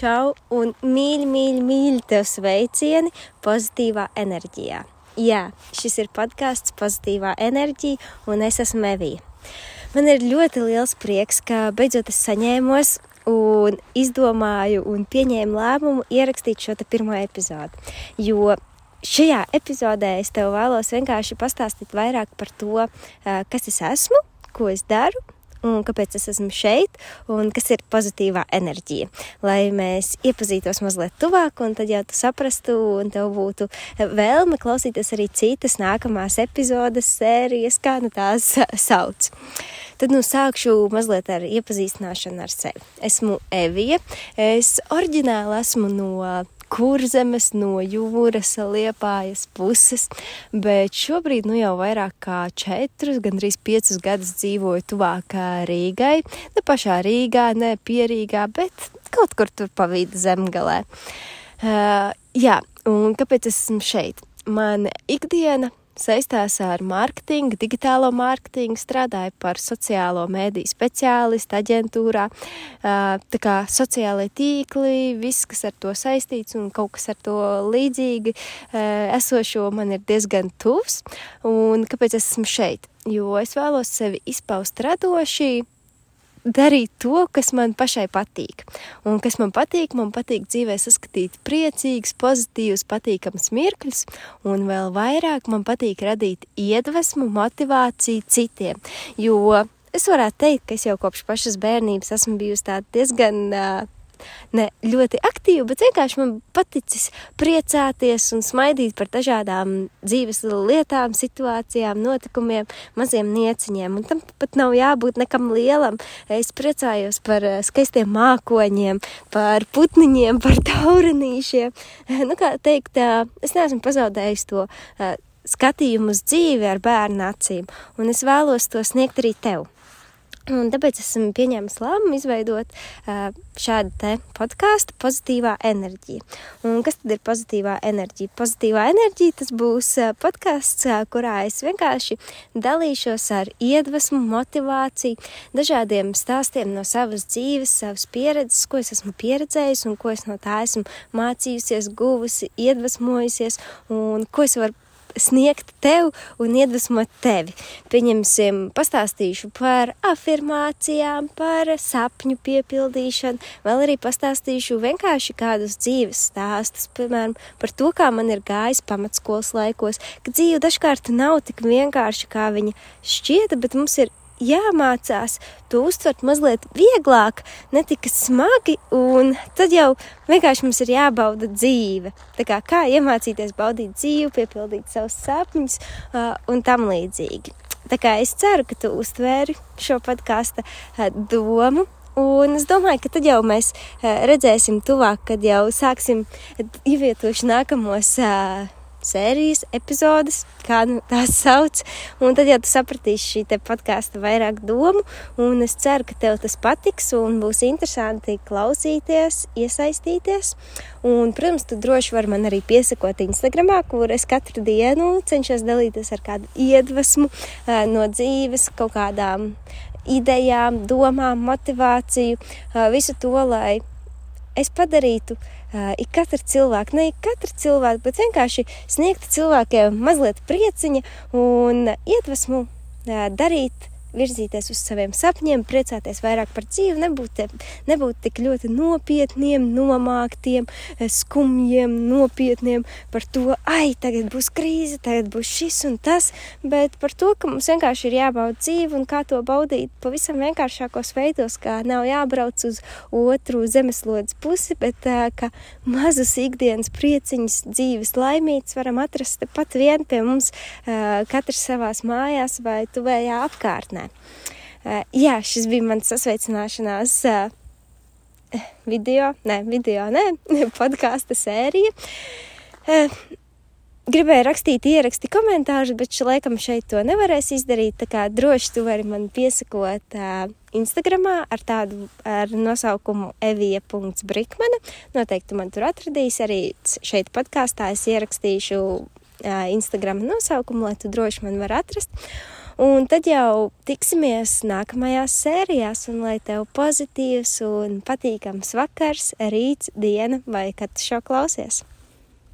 čau un mīļi, mīļi, mīļi tev sveicieni pozitīvā enerģijā. Jā, šis ir podkāsts Pozitīvā enerģija, un es esmu Evija. Man ir ļoti liels prieks, ka beidzot es saņēmos un izdomāju un pieņēmu lēmumu ierakstīt šo pirmo epizodi. Jo šajā epizodē es tev vēlos vienkārši pastāstīt vairāk par to, kas es esmu, ko es daru un kāpēc es esmu šeit, un kas ir pozitīvā enerģija. Lai mēs iepazītos mazliet tuvāk, un tad jau tu saprastu, un tev būtu vēlme klausīties arī citas nākamās epizodes, sērijas, kā nu tās sauc. Tad nu sākšu mazliet ar iepazīstināšanu ar sevi. Esmu Evija, es oriģināli esmu no kurzemes, no jūras, liepājas puses, bet šobrīd nu jau vairāk kā četrus, gandrīz piecus gadus dzīvoju tuvāk Rīgai. Ne pašā Rīgā, ne pierīgā, bet kaut kur tur pa vidu zemgalē. Uh, jā, un kāpēc esmu šeit? Man ikdiena saistās ar mārketingu, digitālo mārketingu, strādāju par sociālo mēdīju speciālistu aģentūrā. Tā kā sociālai tīkli, viss, kas ar to saistīts un kaut kas ar to līdzīgi esošo man ir diezgan tuvs. Un kāpēc esmu šeit? Jo es vēlos sevi izpaust radoši, darīt to, kas man pašai patīk. Un kas man patīk, man patīk dzīvē saskatīt priecīgus, pozitīvus, patīkamus mirkļus, un vēl vairāk man patīk radīt iedvesmu, motivāciju citiem. Jo es varētu teikt, ka es jau kopš pašas bērnības esmu bijusi diezgan uh, ne ļoti aktīva, bet vienkārši man paticis priecāties un smaidīt par dažādām dzīves lietām, situācijām, notikumiem, maziem nieciņiem. Un tam pat nav jābūt nekam lielam. Es priecājos par eh, skaistiem mākoņiem, par putniņiem, par taurinīšiem. Nu, kā teikt, es neesmu pazaudējis to skatījumu uz dzīvi ar bērnu acīm, un es vēlos to sniegt arī tev. Un tāpēc esmu pieņēmis lēmumu izveidot uh, šādu podkāstu pozitīvā enerģija. Un kas tad ir pozitīvā enerģija? Pozitīvā enerģija tas būs uh, podkāsts, uh, kurā es vienkārši dalīšos ar iedvesmu, motivāciju, dažādiem stāstiem no savas dzīves, savas pieredzes, ko es esmu pieredzējusi un ko es no tā esmu mācījusies, guvusi, iedvesmojusies un ko es varu sniegt tev un iedvesmot tevi. Pieņemsim, pastāstīšu par afirmācijām, par sapņu piepildīšanu, vēl arī pastāstīšu vienkārši kādus dzīves stāstus, piemēram, par to, kā man ir gājis pamatskolas laikos, ka dzīve dažkārt nav tik vienkārši, kā viņa šķieta, bet mums ir jāmācās to uztvert mazliet vieglāk, ne tik smagi, un tad jau vienkārši mums ir jābauda dzīve. Tā kā, kā iemācīties baudīt dzīvi, piepildīt savus sapņus uh, un tam līdzīgi. Tā kā es ceru, ka tu uztvēri šo podkāstu uh, domu. Un es domāju, ka tad jau mēs uh, redzēsim tuvāk, kad jau sāksim ievietošu nākamos uh, sērijas, epizodes, kā nu tās sauc. Un tad jau tu sapratīsi šī podkāsta vairāk domu, un es ceru, ka tev tas patiks un būs interesanti klausīties, iesaistīties. Un, protams, tu droši vari man arī piesakot Instagram, kur es katru dienu cenšos dalīties ar kādu iedvesmu no dzīves, kaut kādām idejām, domām, motivāciju, visu to, lai es padarītu ik katra cilvēka, ne ik katra cilvēka, bet vienkārši sniegt cilvēkiem mazliet prieciņa un iedvesmu darīt virzīties uz saviem sapņiem, priecāties vairāk par dzīvi, nebūt, nebūt tik ļoti nopietniem, nomāktiem, skumjiem, nopietniem par to, ai, tagad būs krīze, tagad būs šis un tas, bet par to, ka mums vienkārši ir jābauda dzīve un kā to baudīt pavisam vienkāršākos veidos, kā nav jābrauc uz otru zemeslodes pusi, bet ka mazus ikdienas prieciņas dzīves laimītas varam atrast pat vien pie mums katrs savās mājās vai tuvējā apkārtnē sākotnē. Uh, jā, šis bija mans sasveicināšanās uh, video, ne, video, ne, podkāsta sērija. Uh, gribēju rakstīt, ieraksti komentārus, bet šī laikam šeit to nevarēs izdarīt. Tā kā droši tu vari man piesakot uh, Instagramā ar tādu ar nosaukumu evija.brikmana. Noteikti man tur atradīs arī šeit podkāstā. Es ierakstīšu uh, Instagram nosaukumu, lai tu droši man var atrast. Un tad jau tiksimies nākamajās sērijās, un lai tev pozitīvs un patīkams vakars, rīts, diena vai kad šo klausies.